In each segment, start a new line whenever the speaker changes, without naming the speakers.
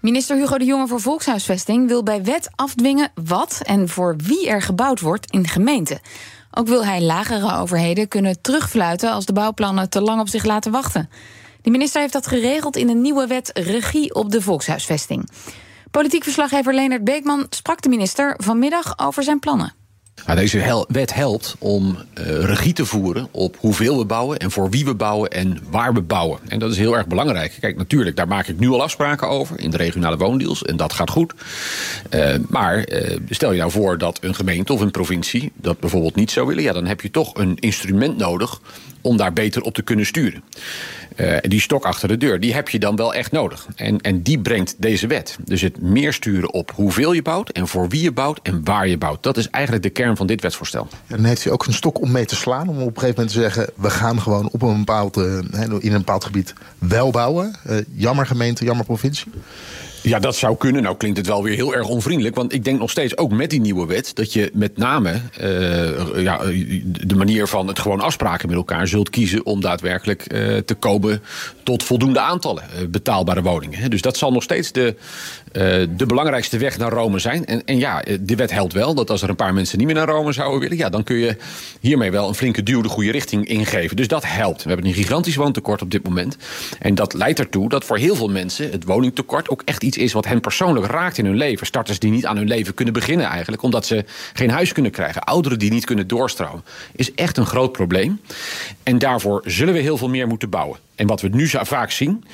Minister Hugo de Jonge voor Volkshuisvesting wil bij wet afdwingen wat en voor wie er gebouwd wordt in gemeenten. Ook wil hij lagere overheden kunnen terugfluiten als de bouwplannen te lang op zich laten wachten. De minister heeft dat geregeld in een nieuwe wet regie op de volkshuisvesting. Politiek verslaggever Leonard Beekman sprak de minister vanmiddag over zijn plannen.
Nou, deze wet helpt om uh, regie te voeren op hoeveel we bouwen en voor wie we bouwen en waar we bouwen. En dat is heel erg belangrijk. Kijk, natuurlijk, daar maak ik nu al afspraken over in de regionale woondeals en dat gaat goed. Uh, maar uh, stel je nou voor dat een gemeente of een provincie dat bijvoorbeeld niet zou willen, ja, dan heb je toch een instrument nodig om daar beter op te kunnen sturen. Uh, die stok achter de deur, die heb je dan wel echt nodig. En, en die brengt deze wet. Dus het meer sturen op hoeveel je bouwt en voor wie je bouwt en waar je bouwt. Dat is eigenlijk de kern van dit wetsvoorstel.
En dan heeft u ook een stok om mee te slaan. Om op een gegeven moment te zeggen: we gaan gewoon op een bepaald, uh, in een bepaald gebied wel bouwen. Uh, jammer gemeente, jammer provincie.
Ja, dat zou kunnen. Nou klinkt het wel weer heel erg onvriendelijk. Want ik denk nog steeds, ook met die nieuwe wet... dat je met name uh, ja, de manier van het gewoon afspraken met elkaar zult kiezen... om daadwerkelijk uh, te komen tot voldoende aantallen uh, betaalbare woningen. Dus dat zal nog steeds de, de belangrijkste weg naar Rome zijn. En, en ja, de wet helpt wel dat als er een paar mensen niet meer naar Rome zouden willen... ja, dan kun je hiermee wel een flinke duw de goede richting ingeven. Dus dat helpt. We hebben een gigantisch woontekort op dit moment. En dat leidt ertoe dat voor heel veel mensen het woningtekort ook echt iets is wat hen persoonlijk raakt in hun leven. Starters die niet aan hun leven kunnen beginnen eigenlijk, omdat ze geen huis kunnen krijgen. Ouderen die niet kunnen doorstromen. Is echt een groot probleem. En daarvoor zullen we heel veel meer moeten bouwen. En wat we nu vaak zien,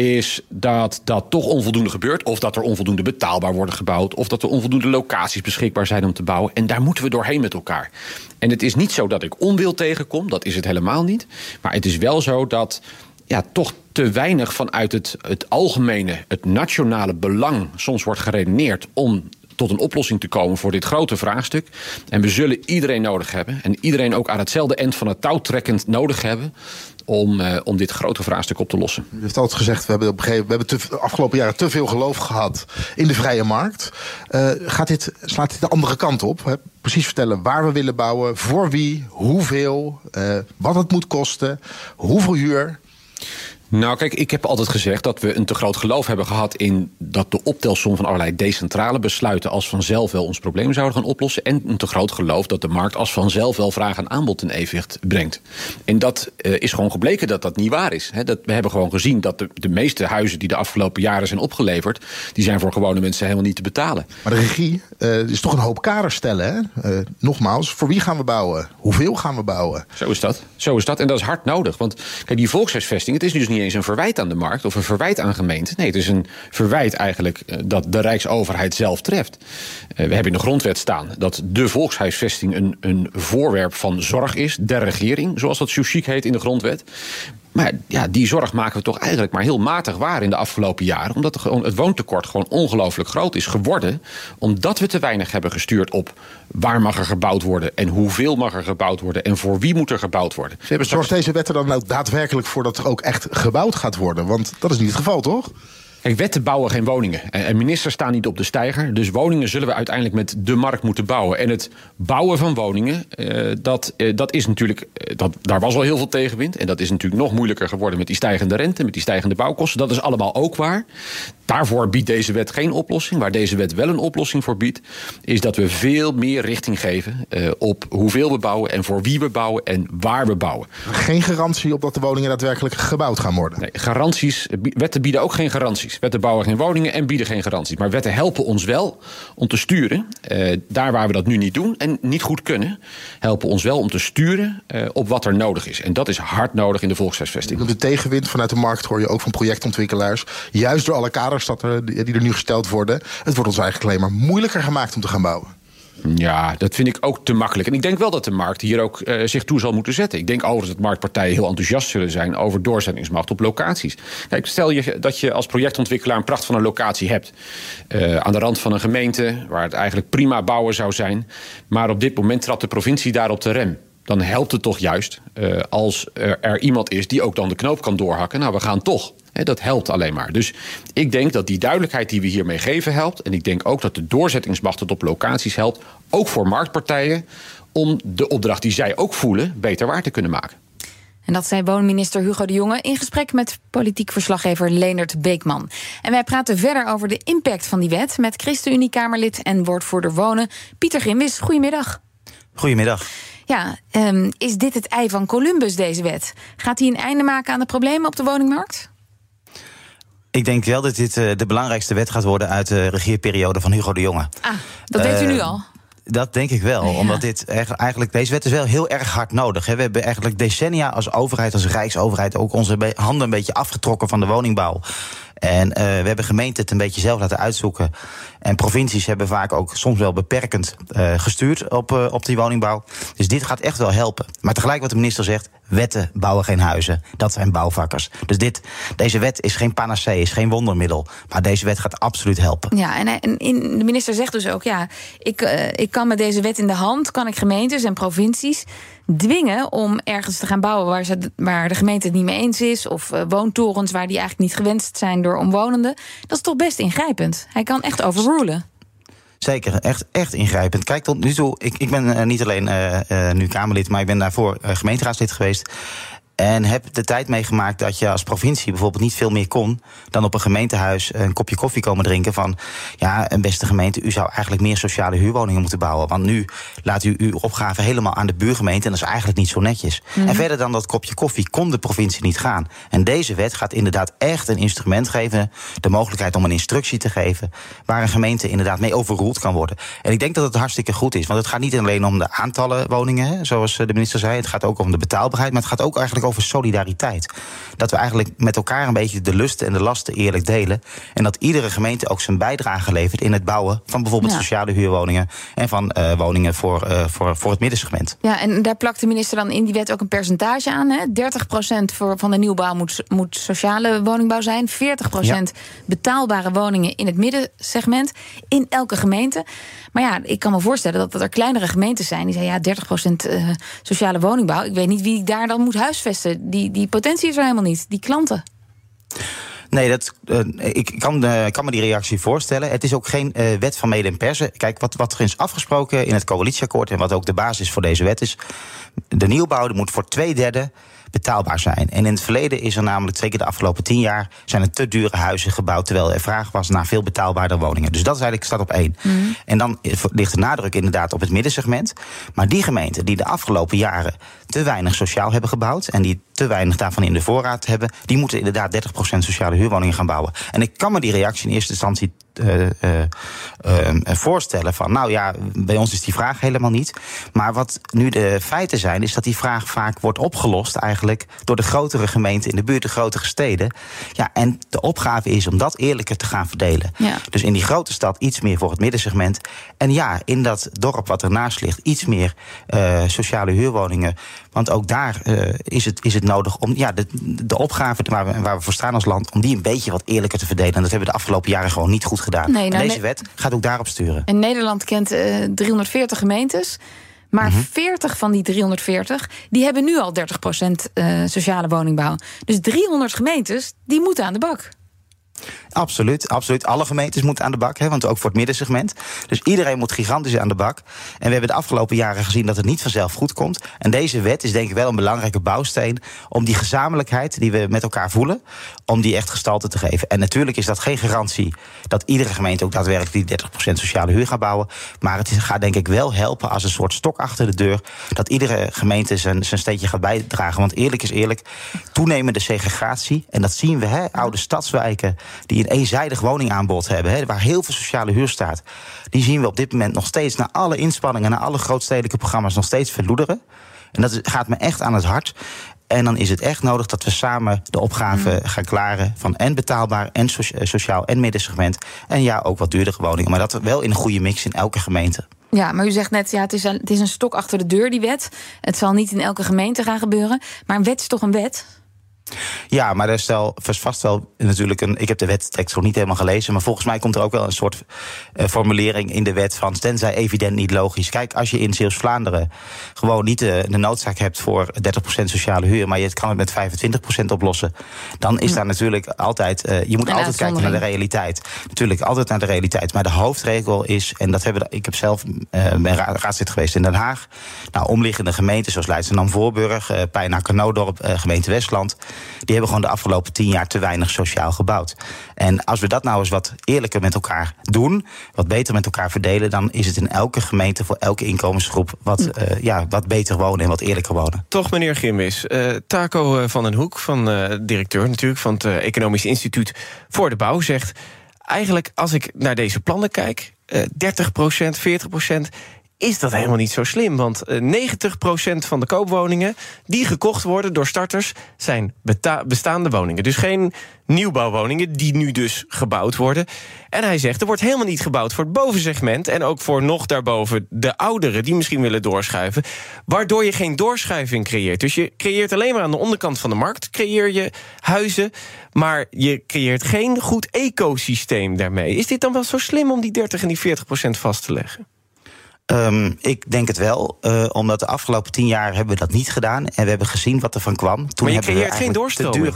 is dat dat toch onvoldoende gebeurt. Of dat er onvoldoende betaalbaar worden gebouwd. Of dat er onvoldoende locaties beschikbaar zijn om te bouwen. En daar moeten we doorheen met elkaar. En het is niet zo dat ik onwil tegenkom. Dat is het helemaal niet. Maar het is wel zo dat ja, toch te weinig vanuit het, het algemene, het nationale belang soms wordt geredeneerd om tot een oplossing te komen voor dit grote vraagstuk. En we zullen iedereen nodig hebben. En iedereen ook aan hetzelfde eind van het touw trekkend nodig hebben. Om, uh, om dit grote vraagstuk op te lossen.
U heeft altijd gezegd, we hebben, op een gegeven, we hebben de afgelopen jaren te veel geloof gehad in de vrije markt. Uh, gaat dit, slaat dit de andere kant op? Hè? Precies vertellen waar we willen bouwen, voor wie, hoeveel, uh, wat het moet kosten, hoeveel huur.
Nou, kijk, ik heb altijd gezegd dat we een te groot geloof hebben gehad in dat de optelsom van allerlei decentrale besluiten als vanzelf wel ons probleem zouden gaan oplossen. En een te groot geloof dat de markt als vanzelf wel vraag en aanbod in evenwicht brengt. En dat uh, is gewoon gebleken dat dat niet waar is. He, dat, we hebben gewoon gezien dat de, de meeste huizen die de afgelopen jaren zijn opgeleverd, die zijn voor gewone mensen helemaal niet te betalen.
Maar de regie uh, is toch een hoop kaders stellen. Hè? Uh, nogmaals, voor wie gaan we bouwen? Hoeveel gaan we bouwen?
Zo is dat. Zo is dat. En dat is hard nodig. Want kijk, die volkshuisvesting, het is dus niet eens een verwijt aan de markt of een verwijt aan gemeenten. Nee, het is een verwijt eigenlijk dat de Rijksoverheid zelf treft. We hebben in de grondwet staan dat de volkshuisvesting een, een voorwerp van zorg is, der regering, zoals dat zo heet in de grondwet. Maar ja, die zorg maken we toch eigenlijk maar heel matig waar in de afgelopen jaren. Omdat het woontekort gewoon ongelooflijk groot is geworden. Omdat we te weinig hebben gestuurd op waar mag er gebouwd worden. En hoeveel mag er gebouwd worden. En voor wie moet er gebouwd worden.
Ze Zorgt deze wet er dan nou daadwerkelijk voor dat er ook echt gebouwd gaat worden? Want dat is niet het geval, toch?
Kijk, wetten bouwen geen woningen. En ministers staan niet op de steiger. Dus woningen zullen we uiteindelijk met de markt moeten bouwen. En het bouwen van woningen, uh, dat, uh, dat is natuurlijk. Uh, dat, daar was al heel veel tegenwind. En dat is natuurlijk nog moeilijker geworden met die stijgende rente, met die stijgende bouwkosten. Dat is allemaal ook waar. Daarvoor biedt deze wet geen oplossing. Waar deze wet wel een oplossing voor biedt, is dat we veel meer richting geven op hoeveel we bouwen en voor wie we bouwen en waar we bouwen.
Geen garantie op dat de woningen daadwerkelijk gebouwd gaan worden.
Nee, garanties. Wetten bieden ook geen garanties. Wetten bouwen geen woningen en bieden geen garanties. Maar wetten helpen ons wel om te sturen. Uh, daar waar we dat nu niet doen en niet goed kunnen, helpen ons wel om te sturen uh, op wat er nodig is. En dat is hard nodig in de volkshuisvesting.
De tegenwind vanuit de markt hoor je ook van projectontwikkelaars. Juist door alle kaders die er nu gesteld worden. Het wordt ons eigenlijk alleen maar moeilijker gemaakt om te gaan bouwen.
Ja, dat vind ik ook te makkelijk. En ik denk wel dat de markt hier ook uh, zich toe zal moeten zetten. Ik denk overigens dat marktpartijen heel enthousiast zullen zijn over doorzettingsmacht op locaties. Kijk, stel je dat je als projectontwikkelaar een pracht van een locatie hebt. Uh, aan de rand van een gemeente, waar het eigenlijk prima bouwen zou zijn. Maar op dit moment trapt de provincie daar op de rem dan helpt het toch juist uh, als er, iemand is die ook dan de knoop kan doorhakken. Nou, we gaan toch. Dat helpt alleen maar. Dus ik denk dat die duidelijkheid die we hiermee geven helpt. En ik denk ook dat de doorzettingsmacht het op locaties helpt. Ook voor marktpartijen. Om de opdracht die zij ook voelen beter waar te kunnen maken.
En dat zei woonminister Hugo de Jonge in gesprek met politiek verslaggever Leendert Beekman. En wij praten verder over de impact van die wet met ChristenUnie-Kamerlid en woordvoerder wonen Pieter Grimwis. Goedemiddag.
Goedemiddag.
Ja, um, is dit het ei van Columbus, deze wet? Gaat hij een einde maken aan de problemen op de woningmarkt?
Ik denk wel dat dit uh, de belangrijkste wet gaat worden uit de regeerperiode van Hugo de Jonge.
Ah, dat weet u nu al.
Dat denk ik wel. Ja. Omdat dit eigenlijk, deze wet is wel heel erg hard nodig. We hebben eigenlijk decennia als overheid, als rijksoverheid, ook onze handen een beetje afgetrokken van de woningbouw. En uh, we hebben gemeenten het een beetje zelf laten uitzoeken. En provincies hebben vaak ook soms wel beperkend uh, gestuurd op, uh, op die woningbouw. Dus dit gaat echt wel helpen. Maar tegelijk wat de minister zegt, wetten bouwen geen huizen. Dat zijn bouwvakkers. Dus dit, deze wet is geen panacee, is geen wondermiddel. Maar deze wet gaat absoluut helpen.
Ja, en, en in, de minister zegt dus ook, ja, ik, ik kan met deze wet in de hand, kan ik gemeentes en provincies dwingen om ergens te gaan bouwen waar, ze, waar de gemeente het niet mee eens is. Of uh, woontorens waar die eigenlijk niet gewenst zijn door omwonenden. Dat is toch best ingrijpend. Hij kan echt overrulen.
Zeker, echt, echt ingrijpend. Kijk, tot nu toe, ik, ik ben uh, niet alleen uh, nu Kamerlid, maar ik ben daarvoor gemeenteraadslid geweest. En heb de tijd meegemaakt dat je als provincie bijvoorbeeld niet veel meer kon dan op een gemeentehuis een kopje koffie komen drinken. Van ja, een beste gemeente, u zou eigenlijk meer sociale huurwoningen moeten bouwen. Want nu laat u uw opgave helemaal aan de buurgemeente en dat is eigenlijk niet zo netjes. Mm. En verder dan dat kopje koffie kon de provincie niet gaan. En deze wet gaat inderdaad echt een instrument geven, de mogelijkheid om een instructie te geven, waar een gemeente inderdaad mee overroeld kan worden. En ik denk dat het hartstikke goed is, want het gaat niet alleen om de aantallen woningen, zoals de minister zei, het gaat ook om de betaalbaarheid, maar het gaat ook eigenlijk over solidariteit. Dat we eigenlijk met elkaar een beetje de lusten en de lasten eerlijk delen. En dat iedere gemeente ook zijn bijdrage levert in het bouwen van bijvoorbeeld ja. sociale huurwoningen en van uh, woningen voor, uh, voor, voor het middensegment.
Ja, en daar plakt de minister dan in die wet ook een percentage aan. Hè? 30% voor, van de nieuwbouw moet, moet sociale woningbouw zijn. 40% ja. betaalbare woningen in het middensegment in elke gemeente. Maar ja, ik kan me voorstellen dat er kleinere gemeentes zijn die zeggen ja, 30% uh, sociale woningbouw. Ik weet niet wie ik daar dan moet huisvesten. Die, die potentie is er helemaal niet, die klanten.
Nee, dat, uh, ik kan, uh, kan me die reactie voorstellen. Het is ook geen uh, wet van mede en persen. Kijk, wat, wat er is afgesproken in het coalitieakkoord... en wat ook de basis voor deze wet is... de nieuwbouw moet voor twee derde betaalbaar zijn. En in het verleden is er namelijk, zeker de afgelopen tien jaar, zijn er te dure huizen gebouwd, terwijl er vraag was naar veel betaalbaarder woningen. Dus dat is eigenlijk staat op één. Mm. En dan ligt de nadruk inderdaad op het middensegment. Maar die gemeenten die de afgelopen jaren te weinig sociaal hebben gebouwd en die te weinig daarvan in de voorraad hebben, die moeten inderdaad 30% sociale huurwoningen gaan bouwen. En ik kan me die reactie in eerste instantie uh, uh, uh, voorstellen van, nou ja, bij ons is die vraag helemaal niet. Maar wat nu de feiten zijn, is dat die vraag vaak wordt opgelost eigenlijk door de grotere gemeenten in de buurt, de grotere steden. Ja, en de opgave is om dat eerlijker te gaan verdelen.
Ja.
Dus in die grote stad iets meer voor het middensegment. En ja, in dat dorp wat ernaast ligt, iets meer sociale huurwoningen. Want ook daar is, het, is het nodig om ja, de, de opgave waar we, waar we voor staan als land, om die een beetje wat eerlijker te verdelen. En dat hebben we de afgelopen jaren gewoon niet goed gedaan.
Nee, nou,
en deze wet gaat ook daarop sturen.
En Nederland kent uh, 340 gemeentes. Maar mm -hmm. 40 van die 340, die hebben nu al 30% uh, sociale woningbouw. Dus 300 gemeentes, die moeten aan de bak.
Absoluut, absoluut. Alle gemeentes moeten aan de bak, hè, want ook voor het middensegment. Dus iedereen moet gigantisch aan de bak. En we hebben de afgelopen jaren gezien dat het niet vanzelf goed komt. En deze wet is denk ik wel een belangrijke bouwsteen om die gezamenlijkheid die we met elkaar voelen, om die echt gestalte te geven. En natuurlijk is dat geen garantie dat iedere gemeente ook daadwerkelijk die 30% sociale huur gaat bouwen. Maar het gaat denk ik wel helpen als een soort stok achter de deur, dat iedere gemeente zijn, zijn steentje gaat bijdragen. Want eerlijk is eerlijk, toenemende segregatie, en dat zien we, hè, oude stadswijken die een eenzijdig woningaanbod hebben, hè, waar heel veel sociale huur staat, die zien we op dit moment nog steeds, na alle inspanningen, na alle grootstedelijke programma's, nog steeds verloederen. En dat gaat me echt aan het hart. En dan is het echt nodig dat we samen de opgave mm. gaan klaren van en betaalbaar en sociaal en middensegment. En ja, ook wat duurdere woningen. Maar dat wel in een goede mix in elke gemeente.
Ja, maar u zegt net, ja, het, is een, het is een stok achter de deur, die wet. Het zal niet in elke gemeente gaan gebeuren. Maar een wet is toch een wet?
Ja, maar er is wel, vast wel natuurlijk een. Ik heb de wettekst nog niet helemaal gelezen. Maar volgens mij komt er ook wel een soort uh, formulering in de wet van. Tenzij evident niet logisch. Kijk, als je in Zeeuws-Vlaanderen gewoon niet de, de, noodzaak hebt voor 30% sociale huur. maar je kan het met 25% oplossen. dan is hm. daar natuurlijk altijd. Uh, je moet en altijd kijken naar de realiteit. Natuurlijk altijd naar de realiteit. Maar de hoofdregel is. en dat hebben ik heb zelf uh, ben raadslid geweest in Den Haag. Nou, omliggende gemeenten zoals Leidschendam-Voorburg, uh, Pijnacker-Noodorp, gemeente Westland die hebben gewoon de afgelopen tien jaar te weinig sociaal gebouwd. En als we dat nou eens wat eerlijker met elkaar doen, wat beter met elkaar verdelen, dan is het in elke gemeente voor elke inkomensgroep wat, uh, ja, wat beter wonen en wat eerlijker wonen.
Toch, meneer Gimmis. Uh, Taco eh, van den Hoek, van uh, directeur natuurlijk van het Economisch Instituut voor de Bouw, zegt. Eigenlijk, als ik naar deze plannen kijk, 30% 40 is dat helemaal niet zo slim. Want 90% eh, van de koopwoningen die gekocht worden door starters zijn bestaande woningen. Dus geen nieuwbouwwoningen die nu dus gebouwd worden. En hij zegt er wordt helemaal niet gebouwd voor het bovensegment en ook voor nog daarboven de ouderen die misschien willen doorschuiven, waardoor je geen doorschuiving creëert. Dus je creëert alleen maar aan de onderkant van de markt creëer je huizen, maar je creëert geen goed ecosysteem daarmee. Is dit dan wel zo slim om die 30 en die 40 procent vast te leggen?
Um, ik denk het wel, uh, omdat de afgelopen tien jaar hebben we dat niet gedaan. En we hebben gezien wat er van kwam.
Toen maar je creëert geen doorstroming.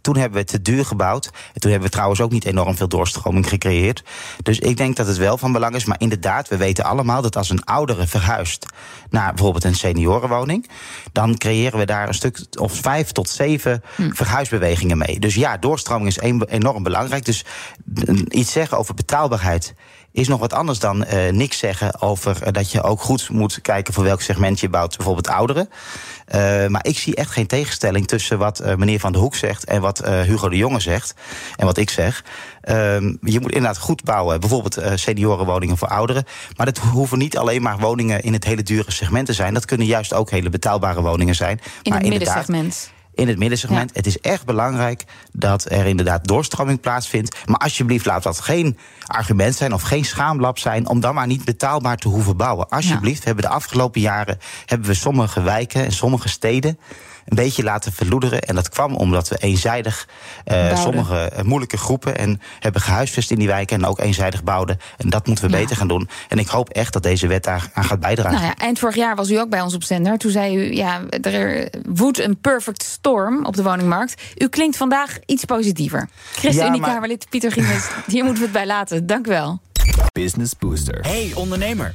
toen hebben we het te duur gebouwd. En toen hebben we trouwens ook niet enorm veel doorstroming gecreëerd. Dus ik denk dat het wel van belang is. Maar inderdaad, we weten allemaal dat als een oudere verhuist... naar bijvoorbeeld een seniorenwoning... dan creëren we daar een stuk of vijf tot zeven hm. verhuisbewegingen mee. Dus ja, doorstroming is enorm belangrijk. Dus iets zeggen over betaalbaarheid is nog wat anders dan uh, niks zeggen over uh, dat je ook goed moet kijken voor welk segment je bouwt, bijvoorbeeld ouderen. Uh, maar ik zie echt geen tegenstelling tussen wat meneer Van der Hoek zegt en wat Hugo de Jonge zegt en wat ik zeg. Ehm, je moet inderdaad goed bouwen, bijvoorbeeld seniorenwoningen voor ouderen. Maar dat hoeven niet alleen maar woningen in het hele dure segment te zijn. Dat kunnen juist ook hele betaalbare woningen zijn.
In
maar
het middensegment
in het middensegment. Het is echt belangrijk dat er inderdaad doorstroming plaatsvindt. Maar alsjeblieft, laat dat geen argument zijn of geen schaamlab zijn om dan maar niet betaalbaar te hoeven bouwen. Alsjeblieft, we hebben de afgelopen jaren hebben we sommige wijken en sommige steden een beetje laten verloederen. En dat kwam omdat we eenzijdig uh, sommige eh, moeilijke groepen en hebben gehuisvest in die wijken en ook eenzijdig bouwden. En dat moeten we beter gaan doen. En ik hoop echt dat deze wet daar aan gaat bijdragen.
Nou ja, eind vorig jaar was u ook bij ons op zender. Toen zei u, ja, er woedt een perfect storm op de woningmarkt. U klinkt vandaag iets positiever. ChristenUnie ja, Kamerlid Pieter Giemens, hier moeten we het bij laten. Dank u wel.
Business Booster. Hey ondernemer,